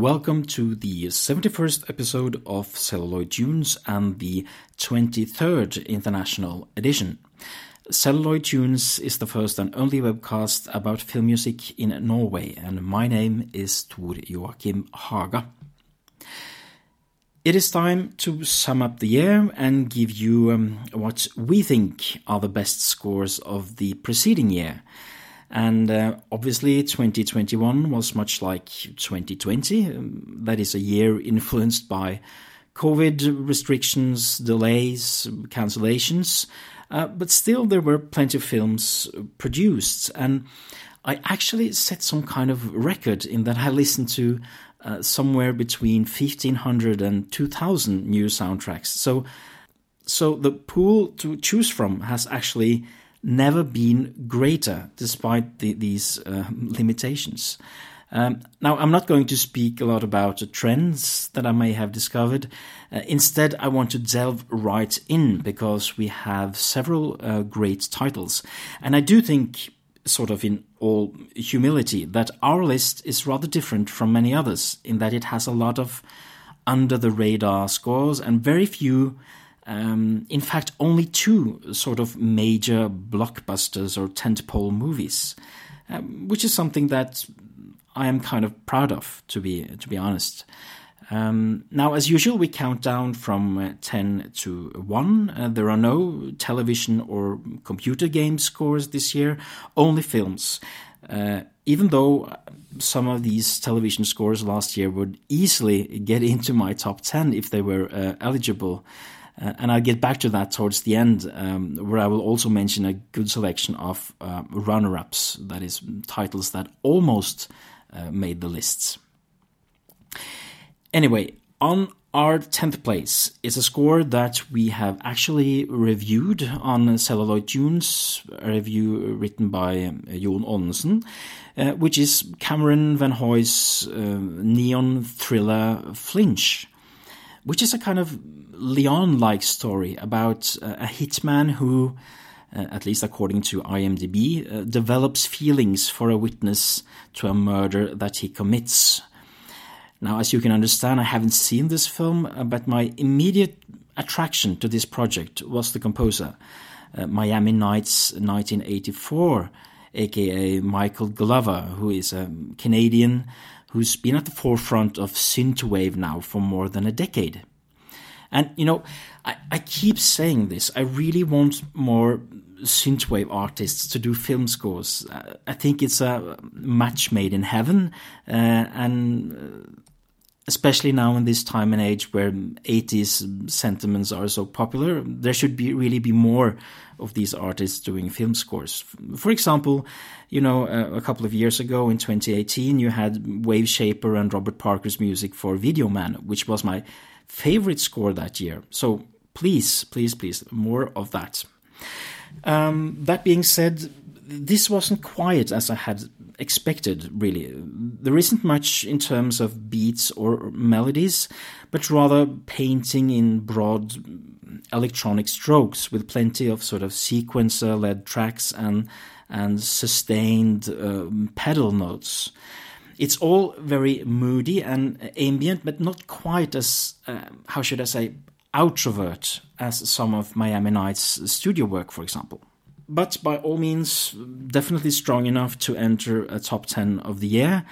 Welcome to the 71st episode of Celluloid Tunes and the 23rd International Edition. Celluloid Tunes is the first and only webcast about film music in Norway, and my name is Tor Joachim Haga. It is time to sum up the year and give you um, what we think are the best scores of the preceding year. And uh, obviously, 2021 was much like 2020. Um, that is a year influenced by COVID restrictions, delays, cancellations. Uh, but still, there were plenty of films produced. And I actually set some kind of record in that I listened to uh, somewhere between 1500 and 2000 new soundtracks. So, so the pool to choose from has actually never been greater despite the, these uh, limitations. Um, now, I'm not going to speak a lot about the trends that I may have discovered. Uh, instead, I want to delve right in because we have several uh, great titles. And I do think sort of in all humility, that our list is rather different from many others in that it has a lot of under the radar scores and very few, um, in fact, only two sort of major blockbusters or tentpole movies, um, which is something that I am kind of proud of, to be to be honest. Um, now, as usual, we count down from uh, 10 to 1. Uh, there are no television or computer game scores this year, only films. Uh, even though some of these television scores last year would easily get into my top 10 if they were uh, eligible. Uh, and I'll get back to that towards the end, um, where I will also mention a good selection of uh, runner ups, that is, titles that almost made the lists. Anyway, on our 10th place is a score that we have actually reviewed on Celluloid Tunes, a review written by uh, Jon Onesen, uh, which is Cameron Van Hoy's uh, neon thriller Flinch, which is a kind of Leon like story about uh, a hitman who, uh, at least according to IMDb, uh, develops feelings for a witness to a murder that he commits. Now, as you can understand, I haven't seen this film, but my immediate attraction to this project was the composer, uh, Miami Nights 1984, aka Michael Glover, who is a Canadian who's been at the forefront of synthwave now for more than a decade. And, you know, I, I keep saying this. I really want more synthwave artists to do film scores. Uh, I think it's a match made in heaven, uh, and uh, especially now in this time and age where 80s sentiments are so popular, there should be really be more of these artists doing film scores. For example, you know, uh, a couple of years ago in 2018, you had Waveshaper and Robert Parker's music for Videoman, which was my favorite score that year. So please, please, please, more of that. Um, that being said, this wasn't quiet as I had expected, really. There isn't much in terms of beats or melodies, but rather painting in broad electronic strokes with plenty of sort of sequencer led tracks and, and sustained uh, pedal notes. It's all very moody and ambient, but not quite as, uh, how should I say, outrovert as some of Miami Nights' studio work, for example but by all means, definitely strong enough to enter a top 10 of the year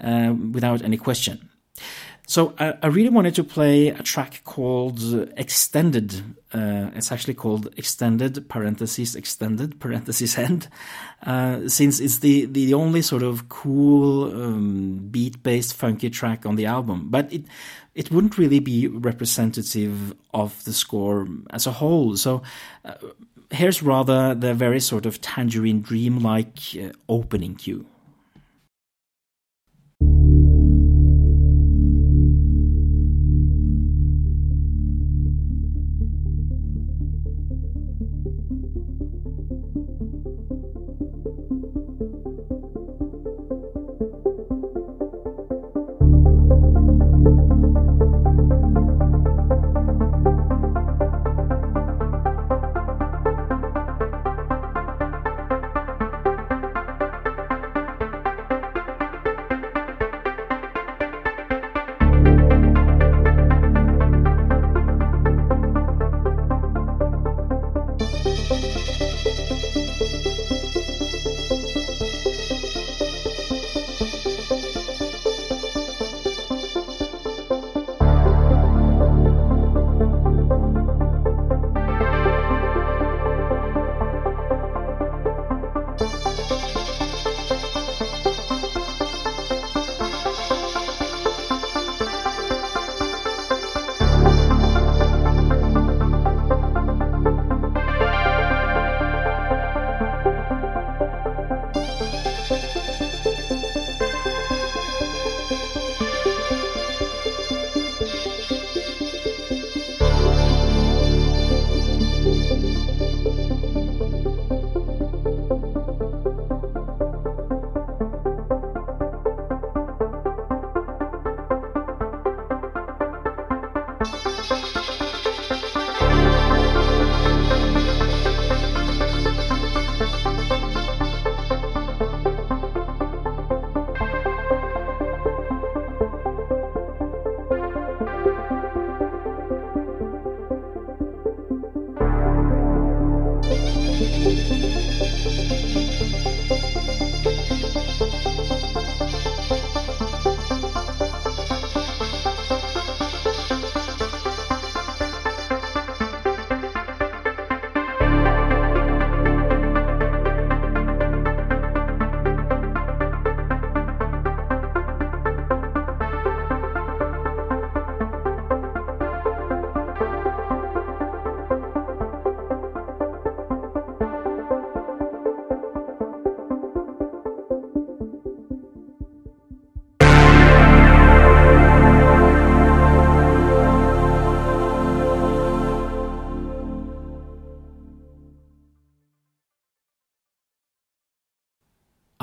uh, without any question. So I, I, really wanted to play a track called Extended. Uh, it's actually called Extended parentheses Extended parentheses End, uh, since it's the the only sort of cool um, beat based funky track on the album. But it it wouldn't really be representative of the score as a whole. So. Uh, here's rather the very sort of tangerine dream like uh, opening cue.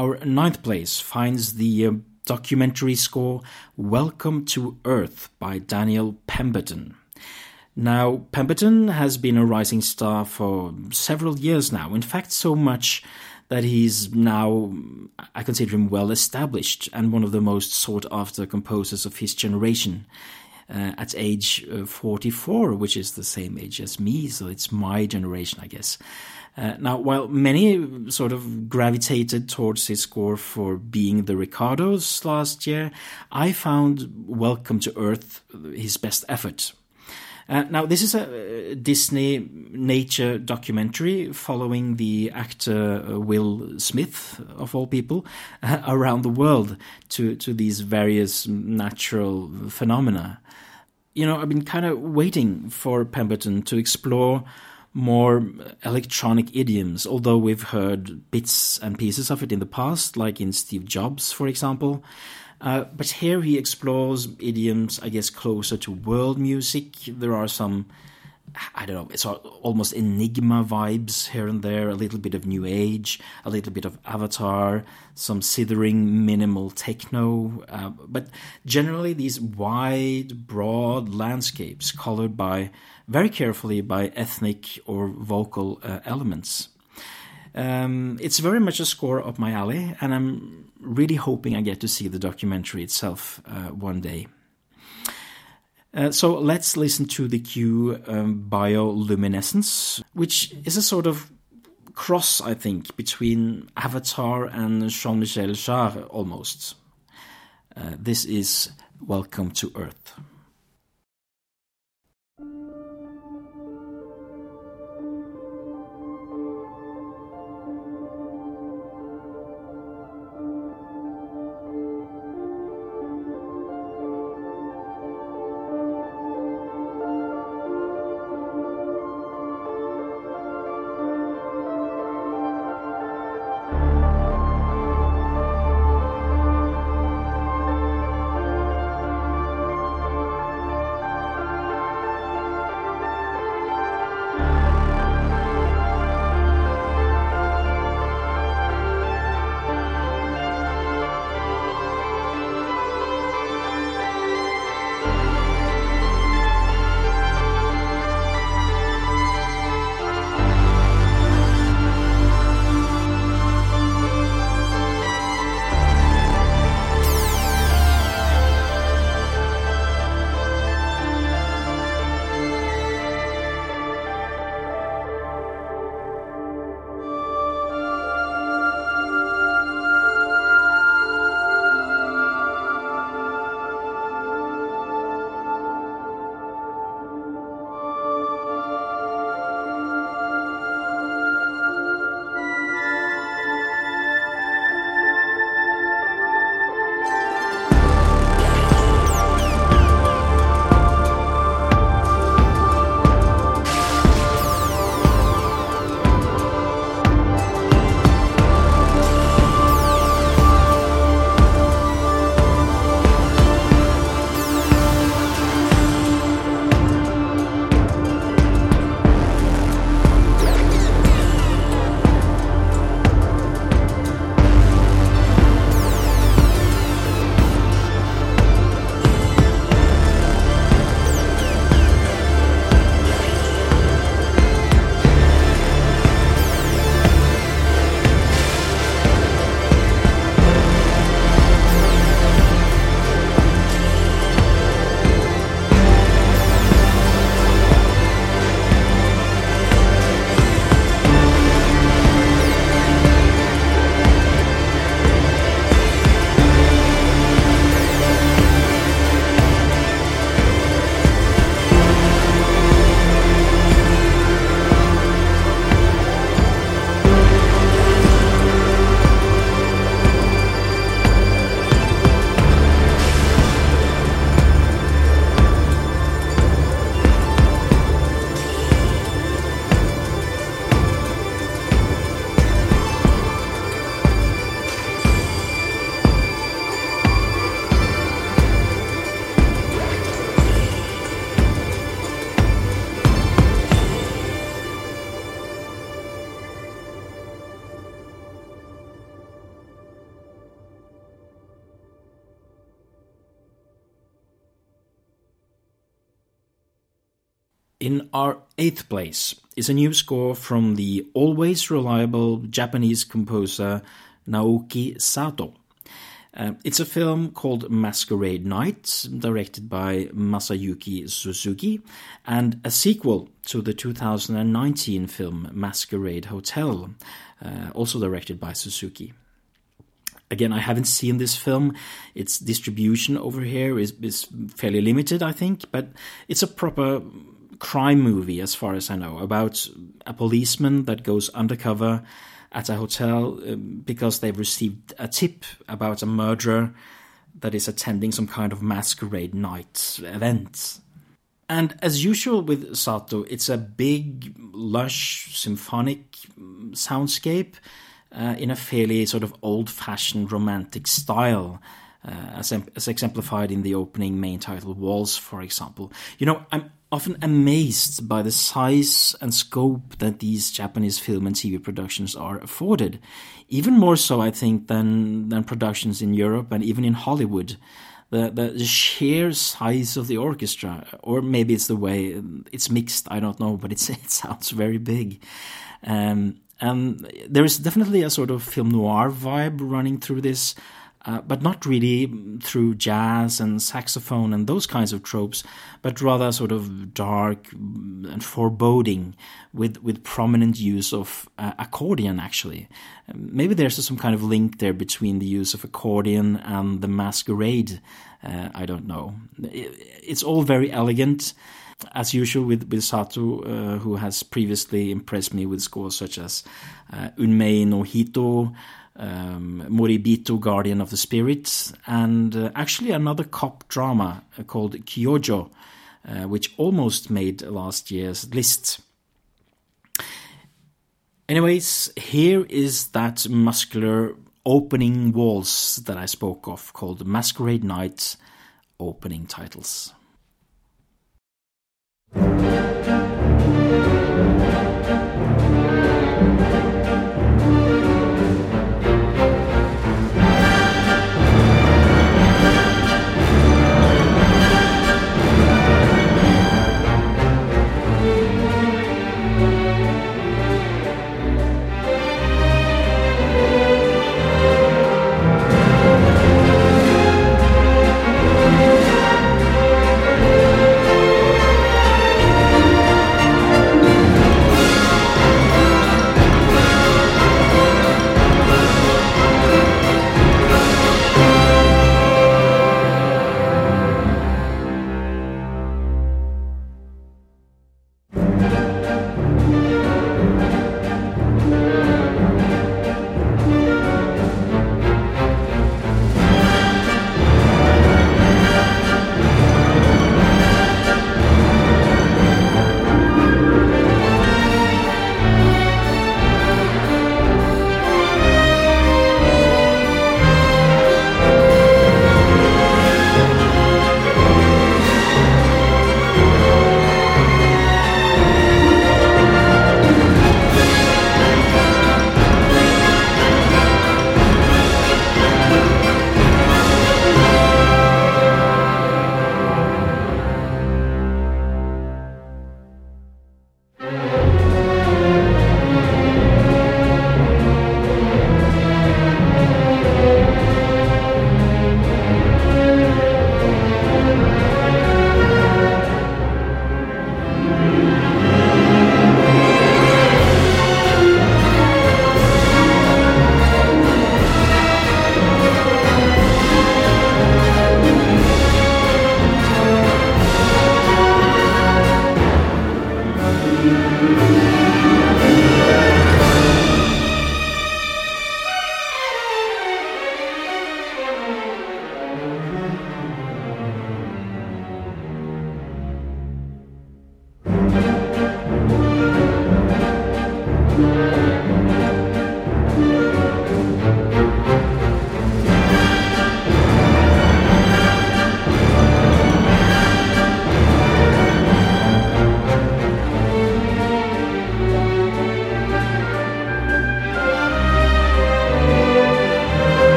Our ninth place finds the uh, documentary score Welcome to Earth by Daniel Pemberton. Now, Pemberton has been a rising star for several years now. In fact, so much that he's now, I consider him well established and one of the most sought after composers of his generation. Uh, at age uh, 44, which is the same age as me, so it's my generation, I guess. Uh, now, while many sort of gravitated towards his score for being the Ricardos last year, I found Welcome to Earth his best effort. Uh, now, this is a Disney nature documentary following the actor uh, Will Smith, of all people, uh, around the world to, to these various natural phenomena. You know, I've been kind of waiting for Pemberton to explore more electronic idioms, although we've heard bits and pieces of it in the past, like in Steve Jobs, for example. Uh, but here he explores idioms, I guess, closer to world music. There are some, I don't know, it's almost enigma vibes here and there, a little bit of new age, a little bit of avatar, some sithering minimal techno. Uh, but generally, these wide, broad landscapes colored by very carefully by ethnic or vocal uh, elements. Um, it's very much a score up my alley, and I'm really hoping I get to see the documentary itself uh, one day. Uh, so let's listen to the cue um, Bioluminescence, which is a sort of cross, I think, between Avatar and Jean Michel Jarre almost. Uh, this is Welcome to Earth. Eighth place is a new score from the always reliable Japanese composer Naoki Sato. Uh, it's a film called Masquerade Night, directed by Masayuki Suzuki, and a sequel to the 2019 film Masquerade Hotel, uh, also directed by Suzuki. Again, I haven't seen this film. Its distribution over here is, is fairly limited, I think, but it's a proper crime movie, as far as I know, about a policeman that goes undercover at a hotel um, because they've received a tip about a murderer that is attending some kind of masquerade night event. And as usual with Sato, it's a big, lush, symphonic soundscape uh, in a fairly sort of old fashioned romantic style. Uh, as, as, exemplified in the opening main title waltz for example. You know, I'm often amazed by the size and scope that these Japanese film and TV productions are afforded. Even more so, I think, than than productions in Europe and even in Hollywood. The, the, sheer size of the orchestra, or maybe it's the way it's mixed. I don't know, but it's it sounds very big. Um, and there is definitely a sort of film noir vibe running through this uh, but not really through jazz and saxophone and those kinds of tropes, but rather sort of dark and foreboding with, with prominent use of uh, accordion, actually. Maybe there's some kind of link there between the use of accordion and the masquerade. Uh, I don't know. It's all very elegant as usual with, with Sato, uh, who has previously impressed me with scores such as uh, Unmei no Hito, um, Moribito, Guardian of the Spirits, and uh, actually another cop drama called Kyojo, uh, which almost made last year's list. Anyways, here is that muscular opening waltz that I spoke of called Masquerade Night opening titles.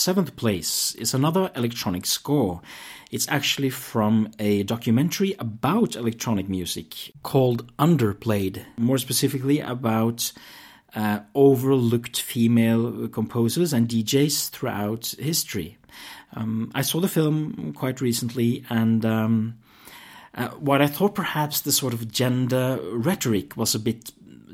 Seventh place is another electronic score. It's actually from a documentary about electronic music called Underplayed, more specifically about uh, overlooked female composers and DJs throughout history. Um, I saw the film quite recently, and um, uh, what I thought perhaps the sort of gender rhetoric was a bit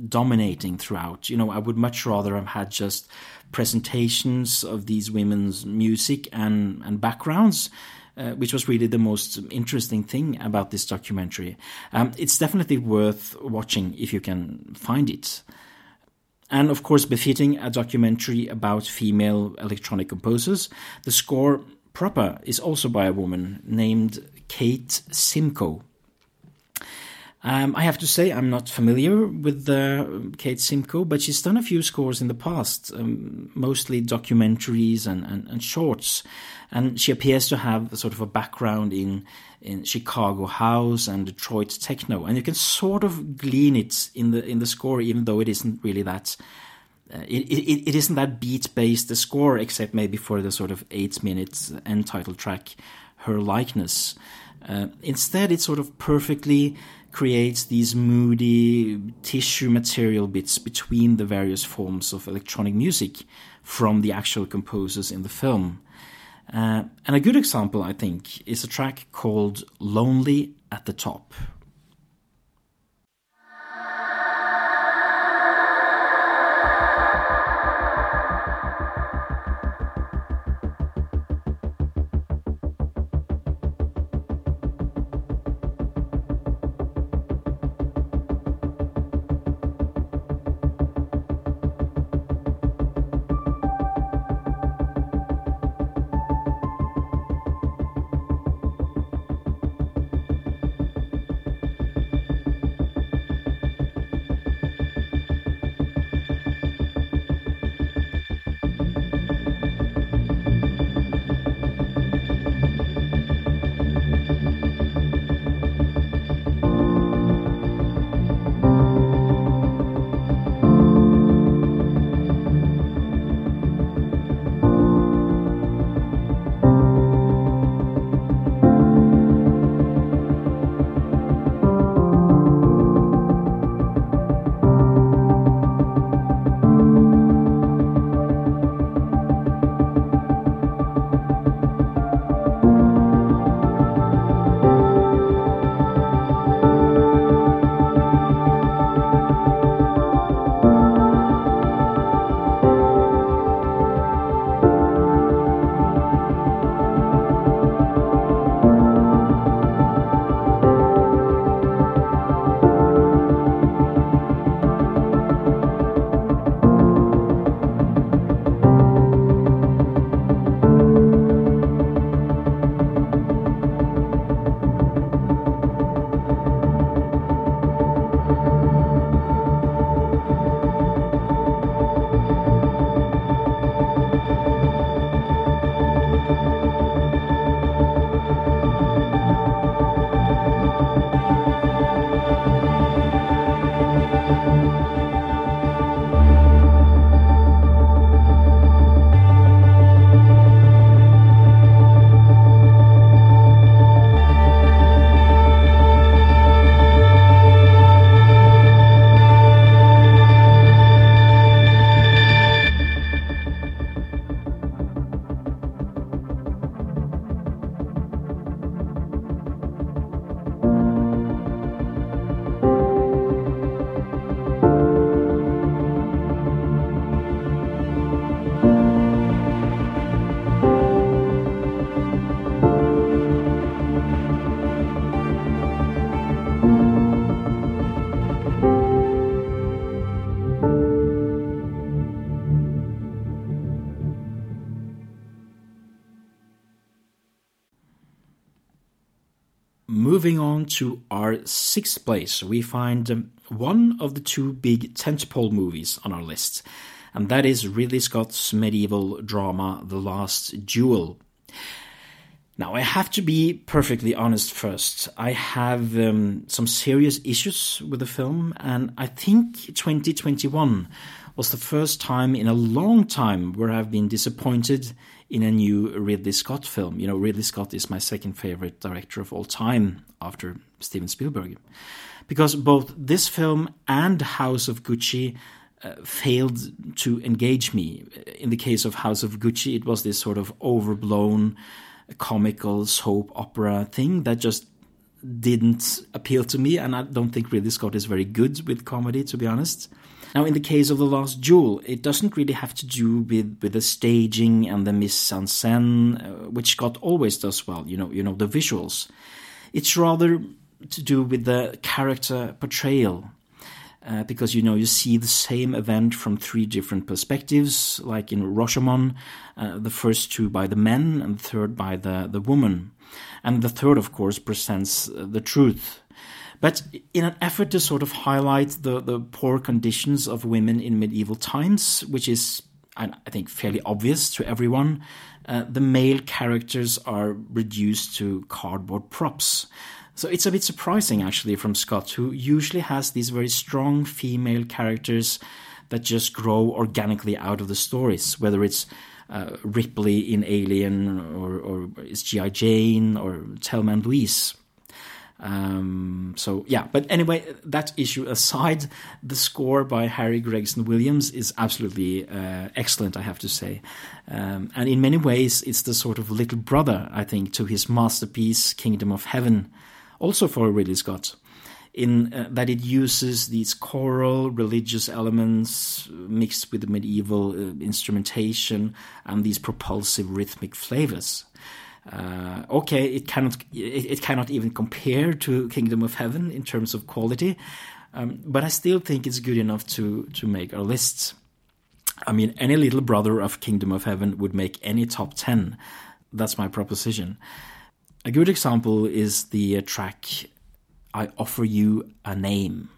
dominating throughout. You know, I would much rather have had just presentations of these women's music and, and backgrounds. Uh, which was really the most interesting thing about this documentary. Um, it's definitely worth watching if you can find it. And of course, befitting a documentary about female electronic composers, the score proper is also by a woman named Kate Simko. Um, I have to say, I'm not familiar with uh, Kate Simko, but she's done a few scores in the past, um, mostly documentaries and, and, and, shorts. And she appears to have sort of a background in, in Chicago house and Detroit techno. And you can sort of glean it in the in the score, even though it isn't really that. Uh, it, it, it isn't that beat based the score, except maybe for the sort of eight minutes end title track, her likeness. Uh, instead, it's sort of perfectly creates these moody tissue material bits between the various forms of electronic music from the actual composers in the film. Uh, and a good example, I think, is a track called Lonely at the Top. Sixth place, we find um, one of the two big tentpole movies on our list, and that is Ridley Scott's medieval drama The Last Duel. Now, I have to be perfectly honest first. I have um, some serious issues with the film, and I think 2021 was the first time in a long time where I've been disappointed in a new Ridley Scott film. You know, Ridley Scott is my second favorite director of all time after Steven Spielberg. Because both this film and House of Gucci uh, failed to engage me. In the case of House of Gucci, it was this sort of overblown comical soap opera thing that just didn't appeal to me, and I don't think Ridley Scott is very good with comedy, to be honest. Now, in the case of The Last Duel, it doesn't really have to do with, with the staging and the mise en scène, uh, which Scott always does well, you know, you know, the visuals. It's rather to do with the character portrayal. Uh, because you know you see the same event from three different perspectives, like in Rashomon, uh, the first two by the men and the third by the the woman, and the third, of course, presents uh, the truth. But in an effort to sort of highlight the, the poor conditions of women in medieval times, which is, I think, fairly obvious to everyone, uh, the male characters are reduced to cardboard props. So it's a bit surprising, actually, from Scott, who usually has these very strong female characters that just grow organically out of the stories, whether it's uh, Ripley in Alien, or, or it's G.I. Jane, or Thelma and Louise. Um, so yeah, but anyway, that issue aside, the score by Harry Gregson Williams is absolutely uh, excellent, I have to say. Um, and in many ways, it's the sort of little brother, I think, to his masterpiece, Kingdom of Heaven, also for Ridley Scott. In uh, that it uses these choral religious elements mixed with the medieval uh, instrumentation and these propulsive rhythmic flavors. Uh, okay, it cannot it, it, cannot even compare to Kingdom of Heaven in terms of quality, um, but I still think it's good enough to to make our lists. I mean, any little brother of Kingdom of Heaven would make any top ten. That's my proposition. A good example is the track "I Offer You a Name."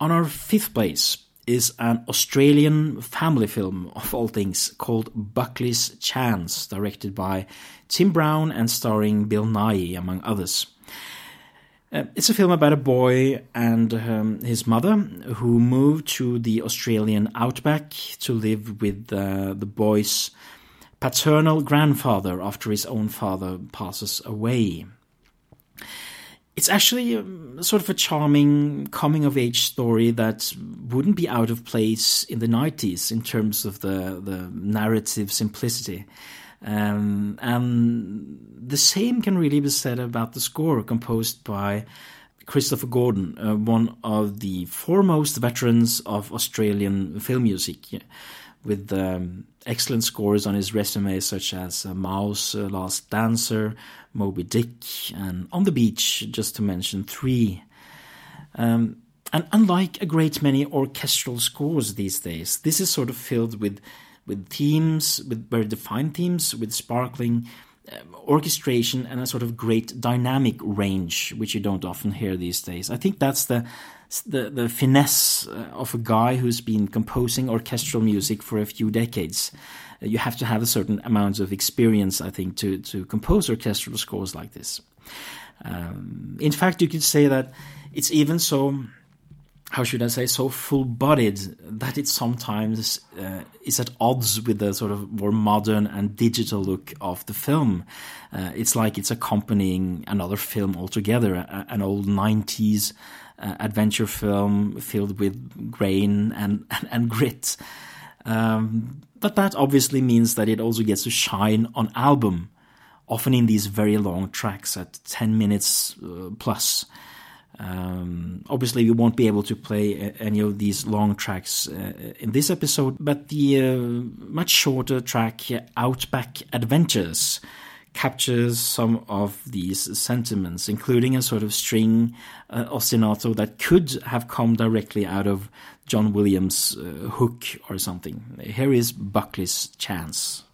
On our fifth place is an Australian family film, of all things, called Buckley's Chance, directed by Tim Brown and starring Bill Nighy, among others. Uh, it's a film about a boy and um, his mother who move to the Australian outback to live with uh, the boy's paternal grandfather after his own father passes away. It's actually um, sort of a charming coming of age story that wouldn't be out of place in the 90s in terms of the, the narrative simplicity. Um, and the same can really be said about the score composed by Christopher Gordon, uh, one of the foremost veterans of Australian film music, with um, excellent scores on his resume, such as uh, Mao's, uh, Last Dancer, Moby Dick, and On the Beach, just to mention three. Um, and unlike a great many orchestral scores these days, this is sort of filled with with themes, with very defined themes, with sparkling uh, orchestration and a sort of great dynamic range, which you don't often hear these days. I think that's the the, the finesse uh, of a guy who's been composing orchestral music for a few decades. You have to have a certain amount of experience, I think, to to compose orchestral scores like this. Um, in fact, you could say that it's even so how should I say, so full bodied that it sometimes uh, is at odds with the sort of more modern and digital look of the film. Uh, it's like it's accompanying another film altogether, an old 90s uh, adventure film filled with grain and, and, and grit. Um, but that obviously means that it also gets to shine on album, often in these very long tracks at 10 minutes uh, plus. Um, obviously, we won't be able to play any of these long tracks uh, in this episode, but the uh, much shorter track Outback Adventures captures some of these sentiments, including a sort of string uh, ostinato that could have come directly out of John Williams' uh, Hook or something. Here is Buckley's Chance.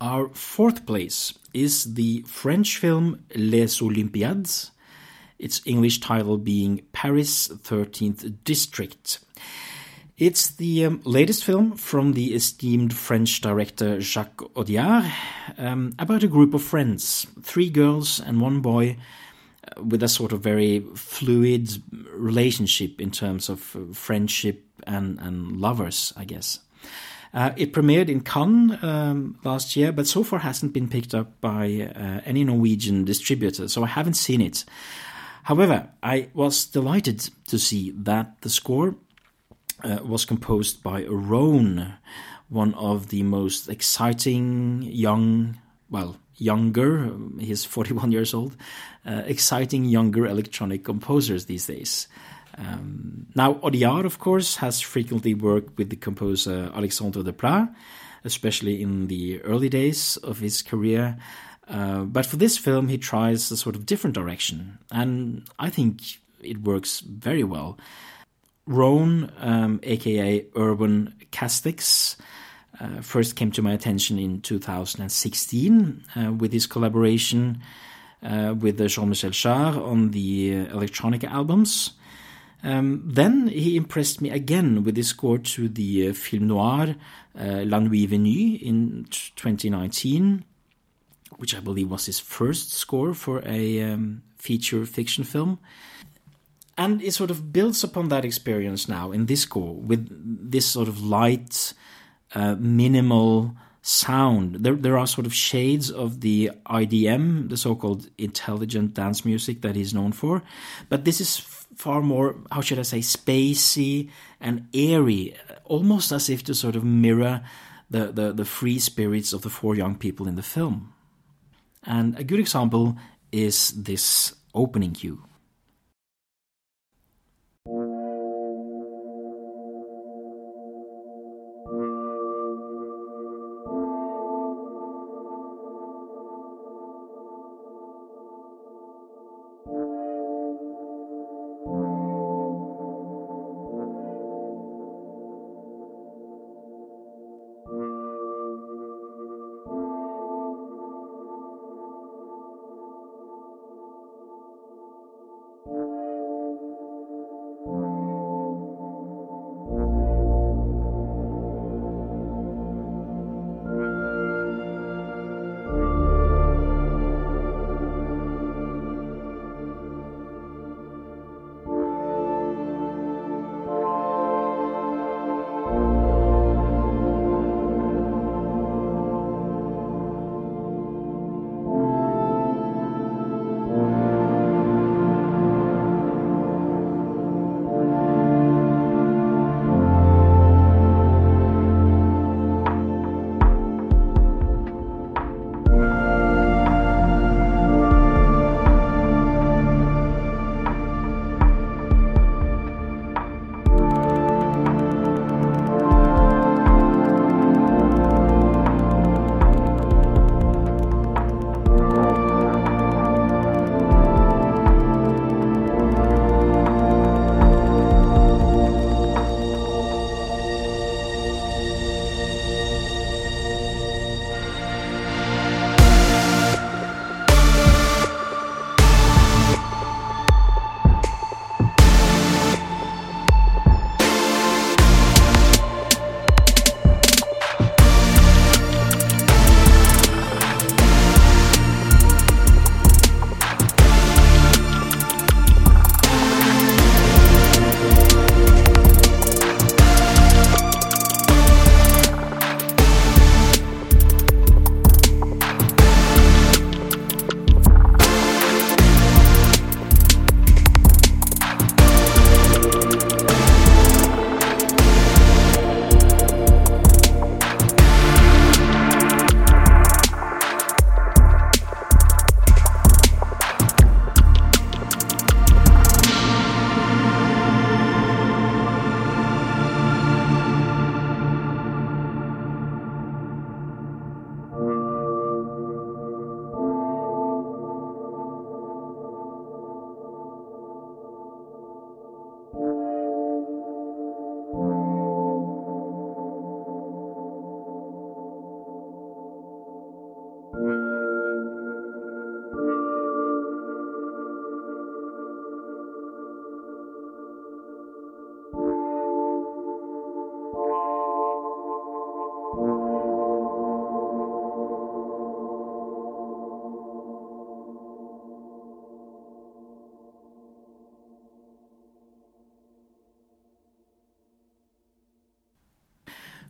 Our fourth place is the French film Les Olympiades, its English title being Paris 13th District. It's the um, latest film from the esteemed French director Jacques Audiard um, about a group of friends, three girls and one boy, uh, with a sort of very fluid relationship in terms of uh, friendship and, and lovers, I guess. Uh, it premiered in Cannes um, last year, but so far hasn't been picked up by uh, any Norwegian distributor, so I haven't seen it. However, I was delighted to see that the score uh, was composed by Rone, one of the most exciting young, well, younger, he's 41 years old, uh, exciting younger electronic composers these days. Um, now, Audiard, of course, has frequently worked with the composer Alexandre Desplat, especially in the early days of his career. Uh, but for this film, he tries a sort of different direction, and I think it works very well. Rone, um, aka Erwan Castex, uh, first came to my attention in 2016 uh, with his collaboration uh, with Jean Michel Jarre on the electronic albums. Um, then he impressed me again with his score to the uh, film noir uh, La Nuit Venue in 2019, which I believe was his first score for a um, feature fiction film. And it sort of builds upon that experience now in this score with this sort of light, uh, minimal sound. There, there are sort of shades of the IDM, the so called intelligent dance music that he's known for. But this is far more, how should I say, spacey and airy, almost as if to sort of mirror the, the, the free spirits of the four young people in the film. And a good example is this opening cue.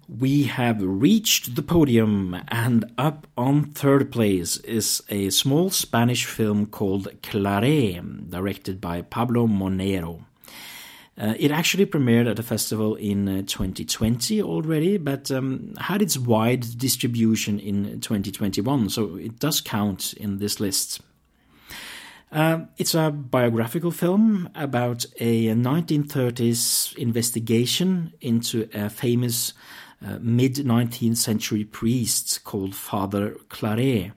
We have reached the podium, and up on third place is a small Spanish film called Claret, directed by Pablo Moreno. Uh, it actually premiered at a festival in uh, 2020 already, but um, had its wide distribution in 2021, so it does count in this list. Uh, it's a biographical film about a 1930s investigation into a famous uh, mid 19th century priest called Father Claret,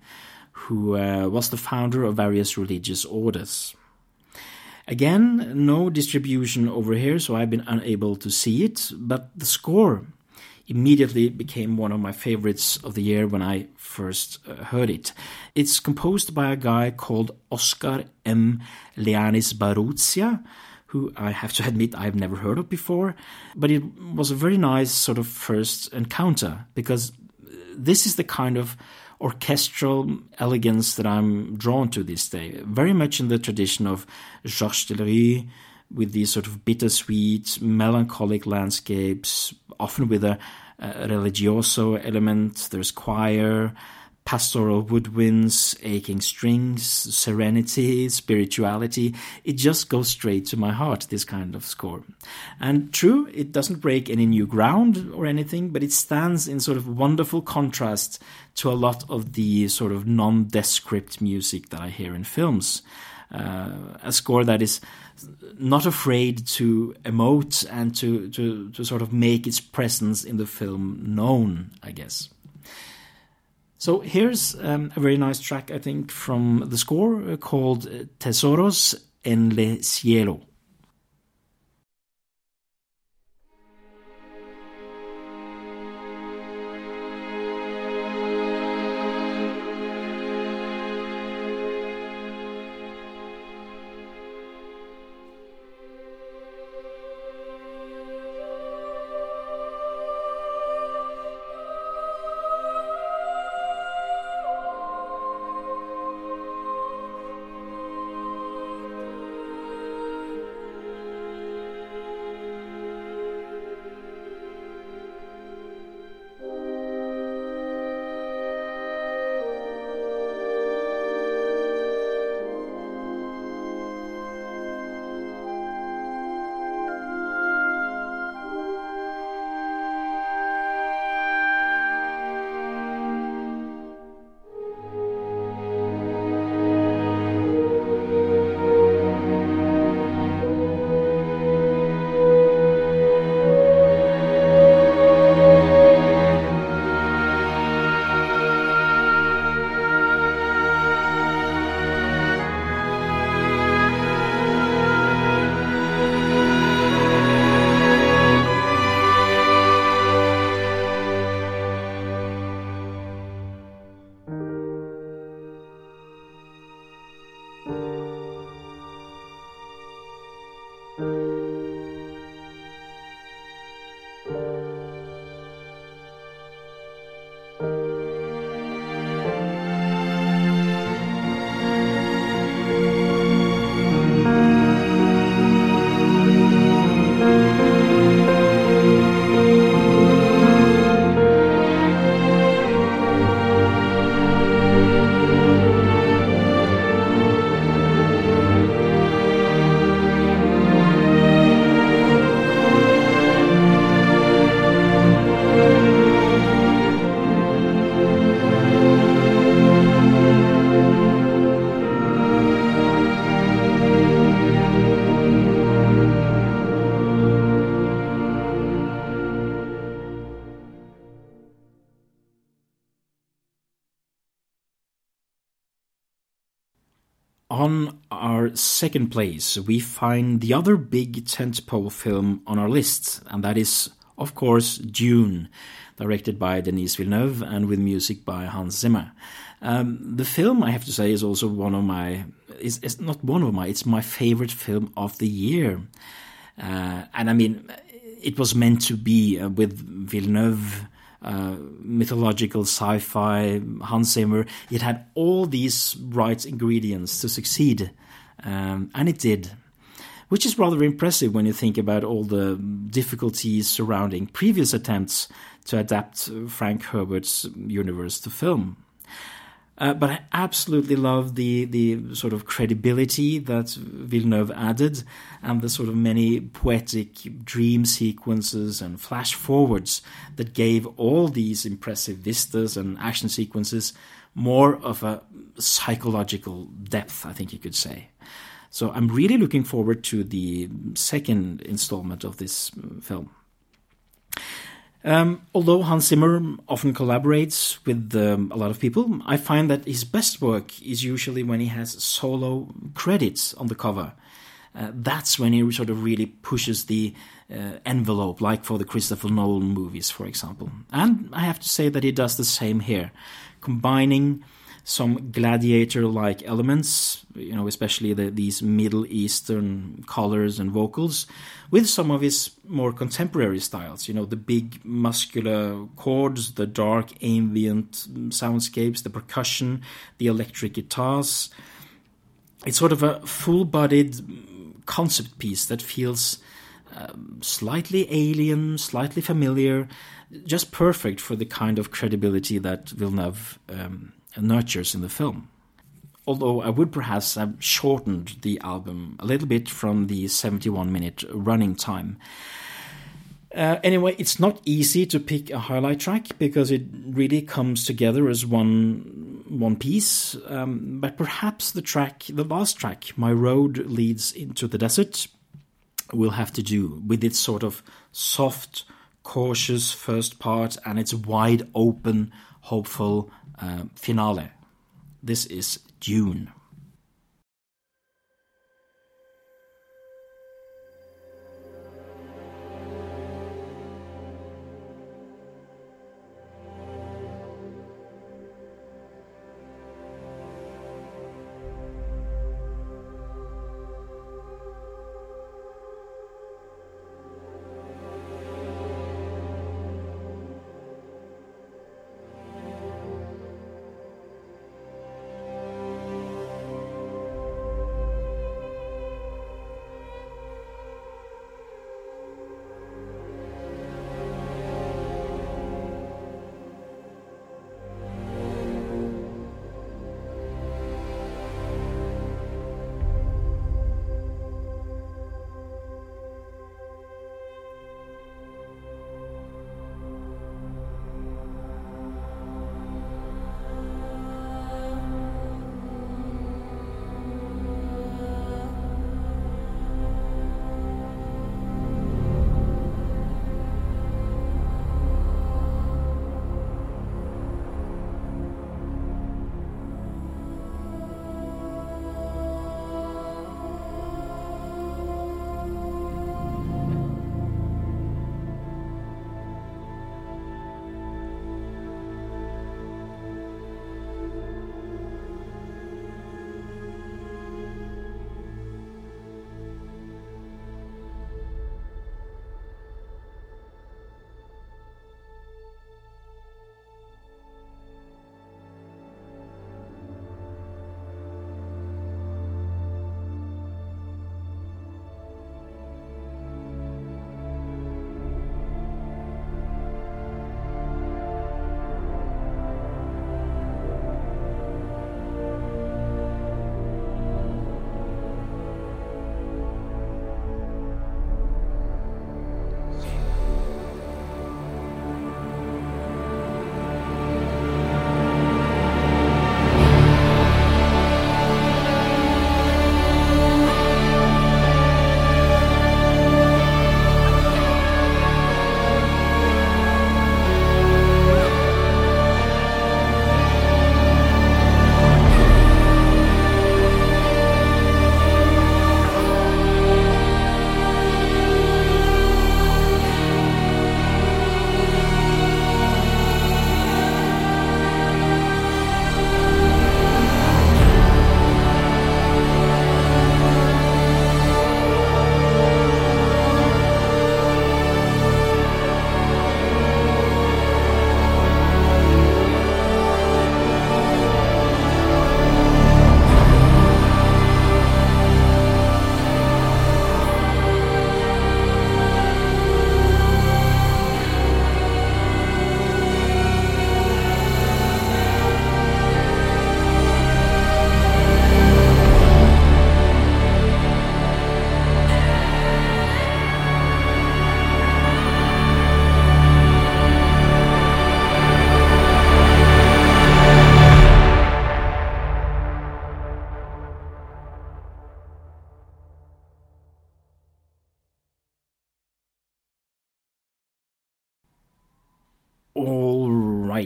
who uh, was the founder of various religious orders. Again, no distribution over here, so I've been unable to see it, but the score immediately became one of my favorites of the year when I first uh, heard it. It's composed by a guy called Oscar M. Leanizbarrutia, who I have to admit I've never heard of before, but it was a very nice sort of first encounter because this is the kind of orchestral elegance that I'm drawn to this day, very much in the tradition of Georges Delerue, with these sort of bittersweet, melancholic landscapes, often with a, a religioso element. There's choir, pastoral woodwinds, aching strings, serenity, spirituality. It just goes straight to my heart, this kind of score. And true, it doesn't break any new ground or anything, but it stands in sort of wonderful contrast to a lot of the sort of nondescript music that I hear in films. Uh, a score that is not afraid to emote and to, to, to sort of make its presence in the film known, I guess. So here's um, a very nice track, I think, from the score uh, called Tesoros en le Cielo. Second place, we find the other big tentpole film on our list, and that is, of course, Dune, directed by Denis Villeneuve and with music by Hans Zimmer. Um, the film, I have to say, is also one of my, It's, is not one of my, it's my favorite film of the year. Uh, and I mean, it was meant to be uh, with Villeneuve uh, mythological sci-fi, Hans Zimmer. It had all these right ingredients to succeed, um, and it did. Which is rather impressive when you think about all the difficulties surrounding previous attempts to adapt Frank Herbert's universe to film. Uh, but I absolutely love the the sort of credibility that Villeneuve added, and the sort of many poetic dream sequences and flash forwards that gave all these impressive vistas and action sequences more of a psychological depth, I think you could say. So I'm really looking forward to the second installment of this film. Um, although Hans Zimmer often collaborates with um, a lot of people, I find that his best work is usually when he has solo credits on the cover. Uh, that's when he sort of really pushes the uh, envelope, like for the Christopher Nolan movies, for example. And I have to say that he does the same here, combining some gladiator-like elements, you know, especially the, these Middle Eastern colors and vocals, with some of his more contemporary styles. You know, the big muscular chords, the dark ambient soundscapes, the percussion, the electric guitars. It's sort of a full-bodied concept piece that feels slightly alien, slightly familiar, just perfect for the kind of credibility that Villeneuve um, nurtures in the film. Although I would perhaps have shortened the album a little bit from the 71 minute running time. Uh, anyway, it's not easy to pick a highlight track because it really comes together as one one piece. Um, but perhaps the track, the last track, "My Road Leads into the Desert," will have to do with its sort of soft, cautious first part and its wide open, hopeful uh, finale. This is Dune.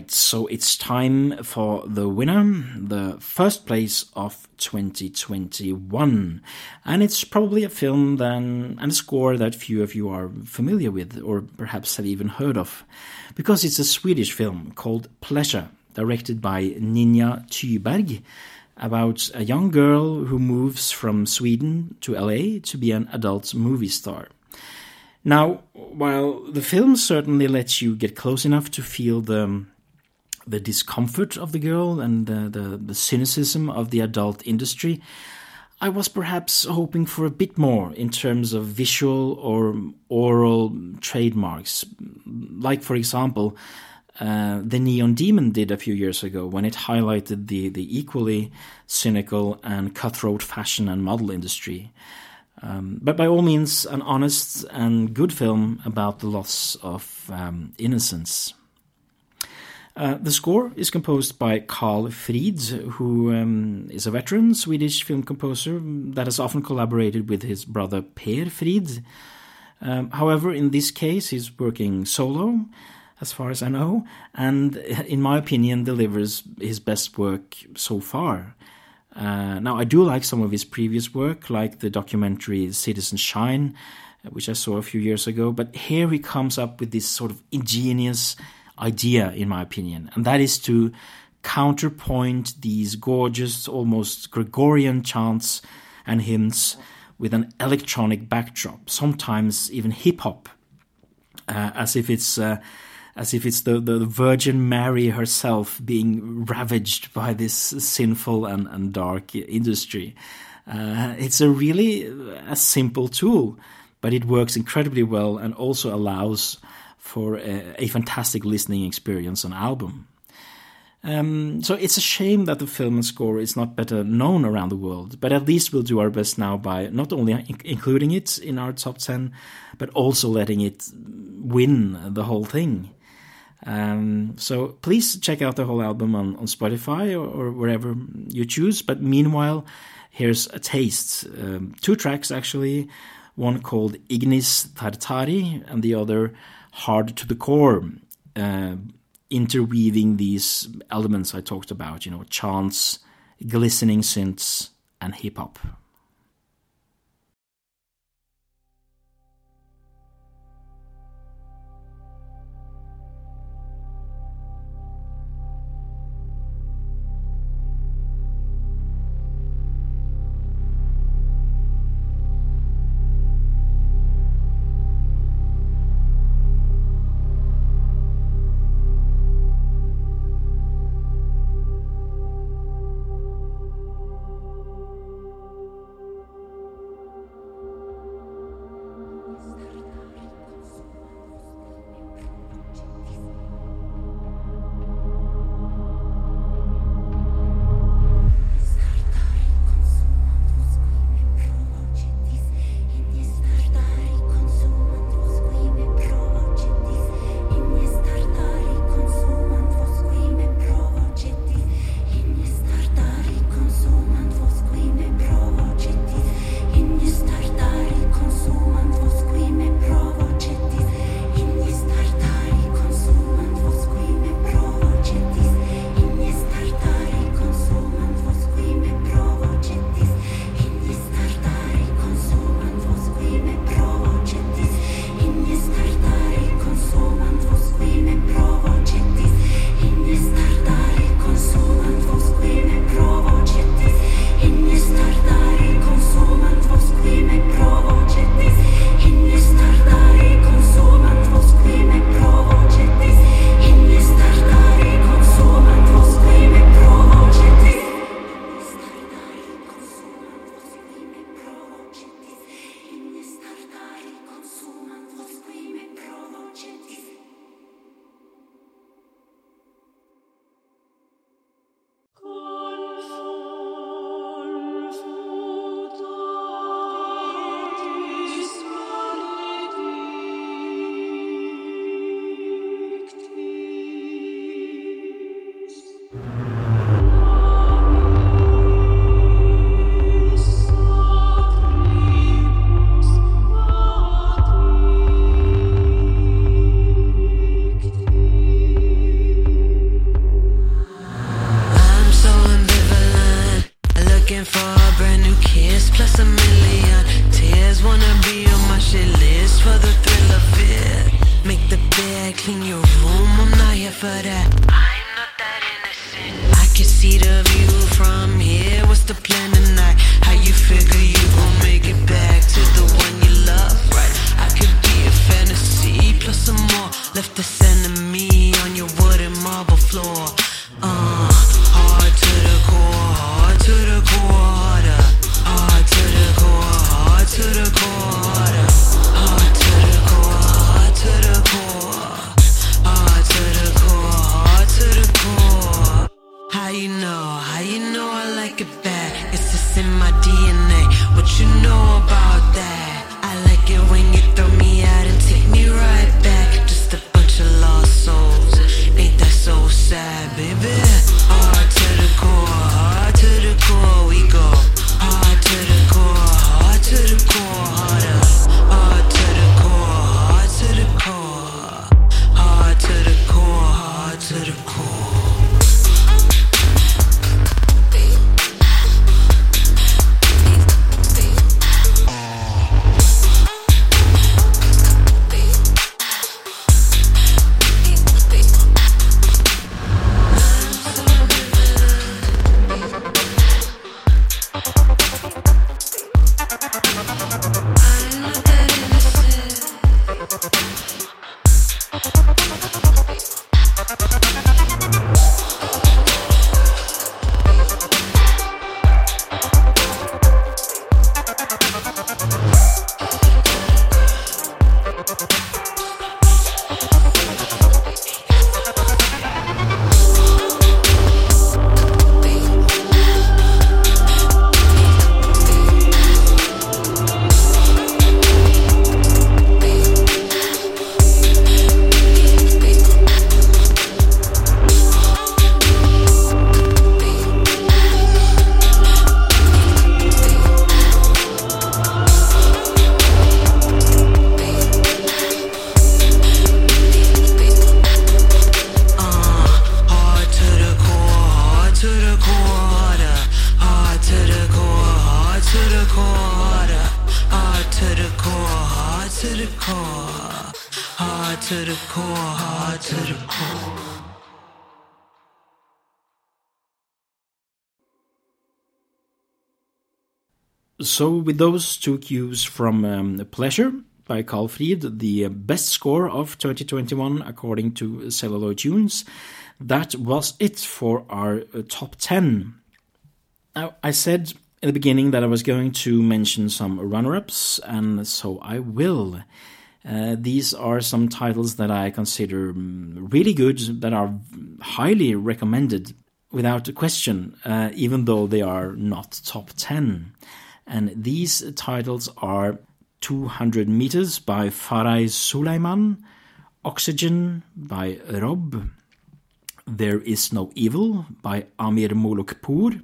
Right, so it's time for the winner, the first place of 2021. And it's probably a film then and a score that few of you are familiar with or perhaps have even heard of. Because it's a Swedish film called Pleasure, directed by Ninja Thyberg, about a young girl who moves from Sweden to LA to be an adult movie star. Now, while the film certainly lets you get close enough to feel the the discomfort of the girl and the, the, the cynicism of the adult industry, I was perhaps hoping for a bit more in terms of visual or aural trademarks. Like, for example, uh, the Neon Demon did a few years ago when it highlighted the, the equally cynical and cutthroat fashion and model industry. Um, but by all means, an honest and good film about the loss of um, innocence. Uh, the score is composed by Karl Frid, who um, is a veteran Swedish film composer that has often collaborated with his brother Per Frid. Um, however, in this case, he's working solo, as far as I know, and in my opinion, delivers his best work so far. Uh, now, I do like some of his previous work, like the documentary Citizen Schein, uh, which I saw a few years ago. But here he comes up with this sort of ingenious idea, in my opinion, and that is to counterpoint these gorgeous, almost Gregorian chants and hymns with an electronic backdrop, sometimes even hip hop, uh, as if it's uh, as if it's the, the Virgin Mary herself being ravaged by this sinful and, and dark industry. Uh, it's a really uh, a simple tool, but it works incredibly well and also allows for a, a fantastic listening experience on album. Um, so it's a shame that the film and score is not better known around the world, but at least we'll do our best now by not only in- including it in our top 10, but also letting it win the whole thing. Um, so please check out the whole album on, on Spotify or, or, wherever you choose. But meanwhile, here's a taste. Um, two tracks actually, one called Ignis Tartari and the other Hard to the Core, uh, interweaving these elements I talked about, you know, chants, glistening synths, and hip hop. The me on your wooden marble floor. To the core, hard to the core. So, with those two cues from um, Pleasure by Karl Frid, the best score of 2021 according to Celluloid Tunes, that was it for our uh, top 10. Now, I said in the beginning that I was going to mention some runner ups, and so I will. Uh, these are some titles that I consider mm, really good, that are highly recommended without a question, uh, even though they are not top 10. And these titles are 200 Meters by Faraj Suleiman, Oxygen by Rob, There Is No Evil by Amir Molookpour,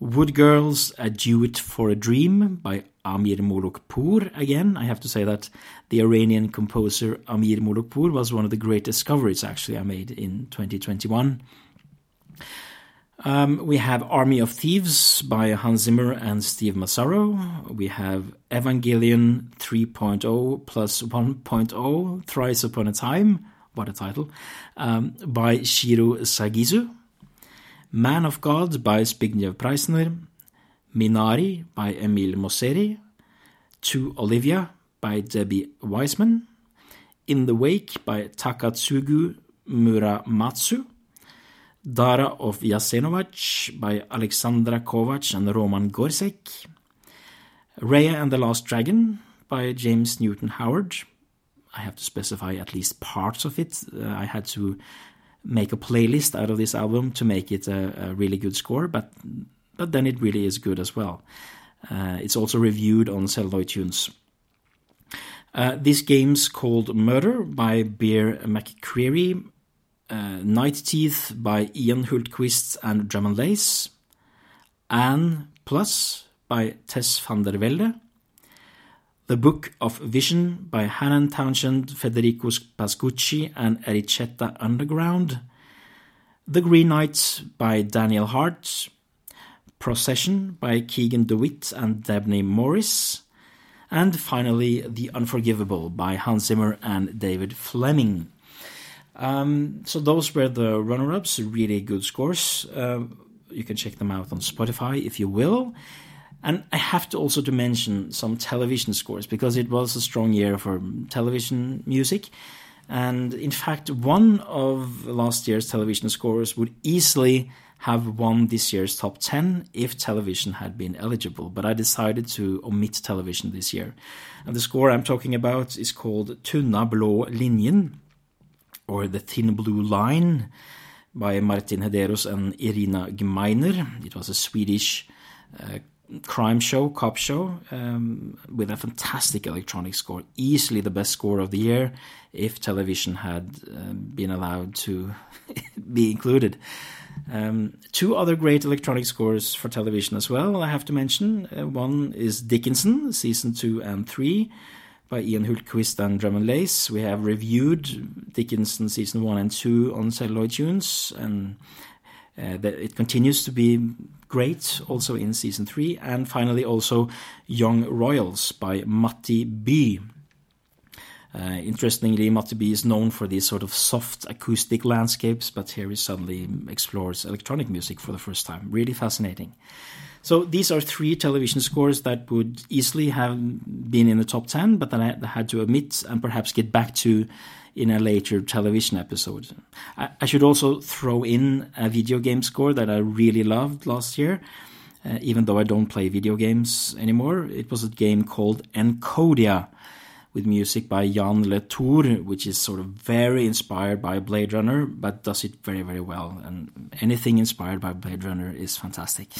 Wood Girls, A Duet for a Dream by Amir Molookpour. Again, I have to say that the Iranian composer Amir Molookpour was one of the great discoveries actually I made in 2021. Um, we have Army of Thieves by Hans Zimmer and Steve Mazzaro. We have Evangelion 3.0 plus 1.0, Thrice Upon a Time, what a title, um, by Shiro Sagisu. Man of God by Zbigniew Preisner. Minari by Emile Mosseri. To Olivia by Debbie Wiseman. In the Wake by Takatsugu Muramatsu. Dara of Jasenovac by Alexandra Kovac and Roman Gorsek. Raya and the Last Dragon by James Newton Howard. I have to specify at least parts of it. Uh, I had to make a playlist out of this album to make it a, a really good score, but but then it really is good as well. Uh, it's also reviewed on Celluloid Tunes. Uh, this game's called Murder by Bear McCreary. Uh, Night Teeth by Ian Hultquist and Drum and Lace. Anne Plus by Tess van der Velde. The Book of Vision by Hanan Townshend, Federico Pascucci, and Ericetta Underground. The Green Knight by Daniel Hart. Procession by Keegan DeWitt and Dabney Morris. And finally, The Unforgivable by Hans Zimmer and David Fleming. Um, so those were the runner-ups, really good scores. Uh, you can check them out on Spotify if you will. And I have to also to mention some television scores because it was a strong year for television music. And in fact, one of last year's television scores would easily have won this year's top 10 if television had been eligible. But I decided to omit television this year. And the score I'm talking about is called Tunna blå linjen, or The Thin Blue Line, by Martin Hederos and Irina Gmeyner. It was a Swedish uh, crime show, cop show, um, with a fantastic electronic score. Easily the best score of the year if television had uh, been allowed to be included. Um, two other great electronic scores for television as well, I have to mention. Uh, one is Dickinson, season two and three, by Ian Hultquist and Drum and Lace. We have reviewed Dickinson season one and two on Celluloid Tunes, and uh, it continues to be great also in season three. And finally, also Young Royals by Matti Bye. Uh, interestingly, Matti Bye is known for these sort of soft acoustic landscapes, but here he suddenly explores electronic music for the first time. Really fascinating. So these are three television scores that would easily have been in the top 10, but that I had to omit and perhaps get back to in a later television episode. I, I should also throw in a video game score that I really loved last year. Uh, even though I don't play video games anymore, it was a game called Encodya with music by Jan Letour, which is sort of very inspired by Blade Runner, but does it very, very well. And anything inspired by Blade Runner is fantastic.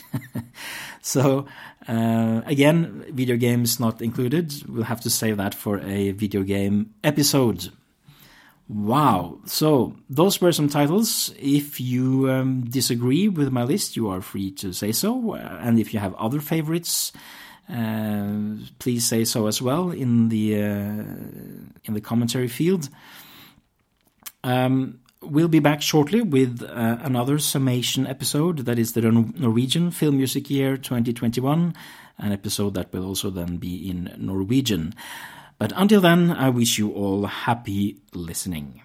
so, uh, again, video games not included. We'll have to save that for a video game episode. Wow. So those were some titles. If you um, disagree with my list, you are free to say so. And if you have other favorites, please say so as well in the uh, in the commentary field. Um, we'll be back shortly with uh, another summation episode. That is the Norwegian Film Music Year 2021, an episode that will also then be in Norwegian. But until then, I wish you all happy listening.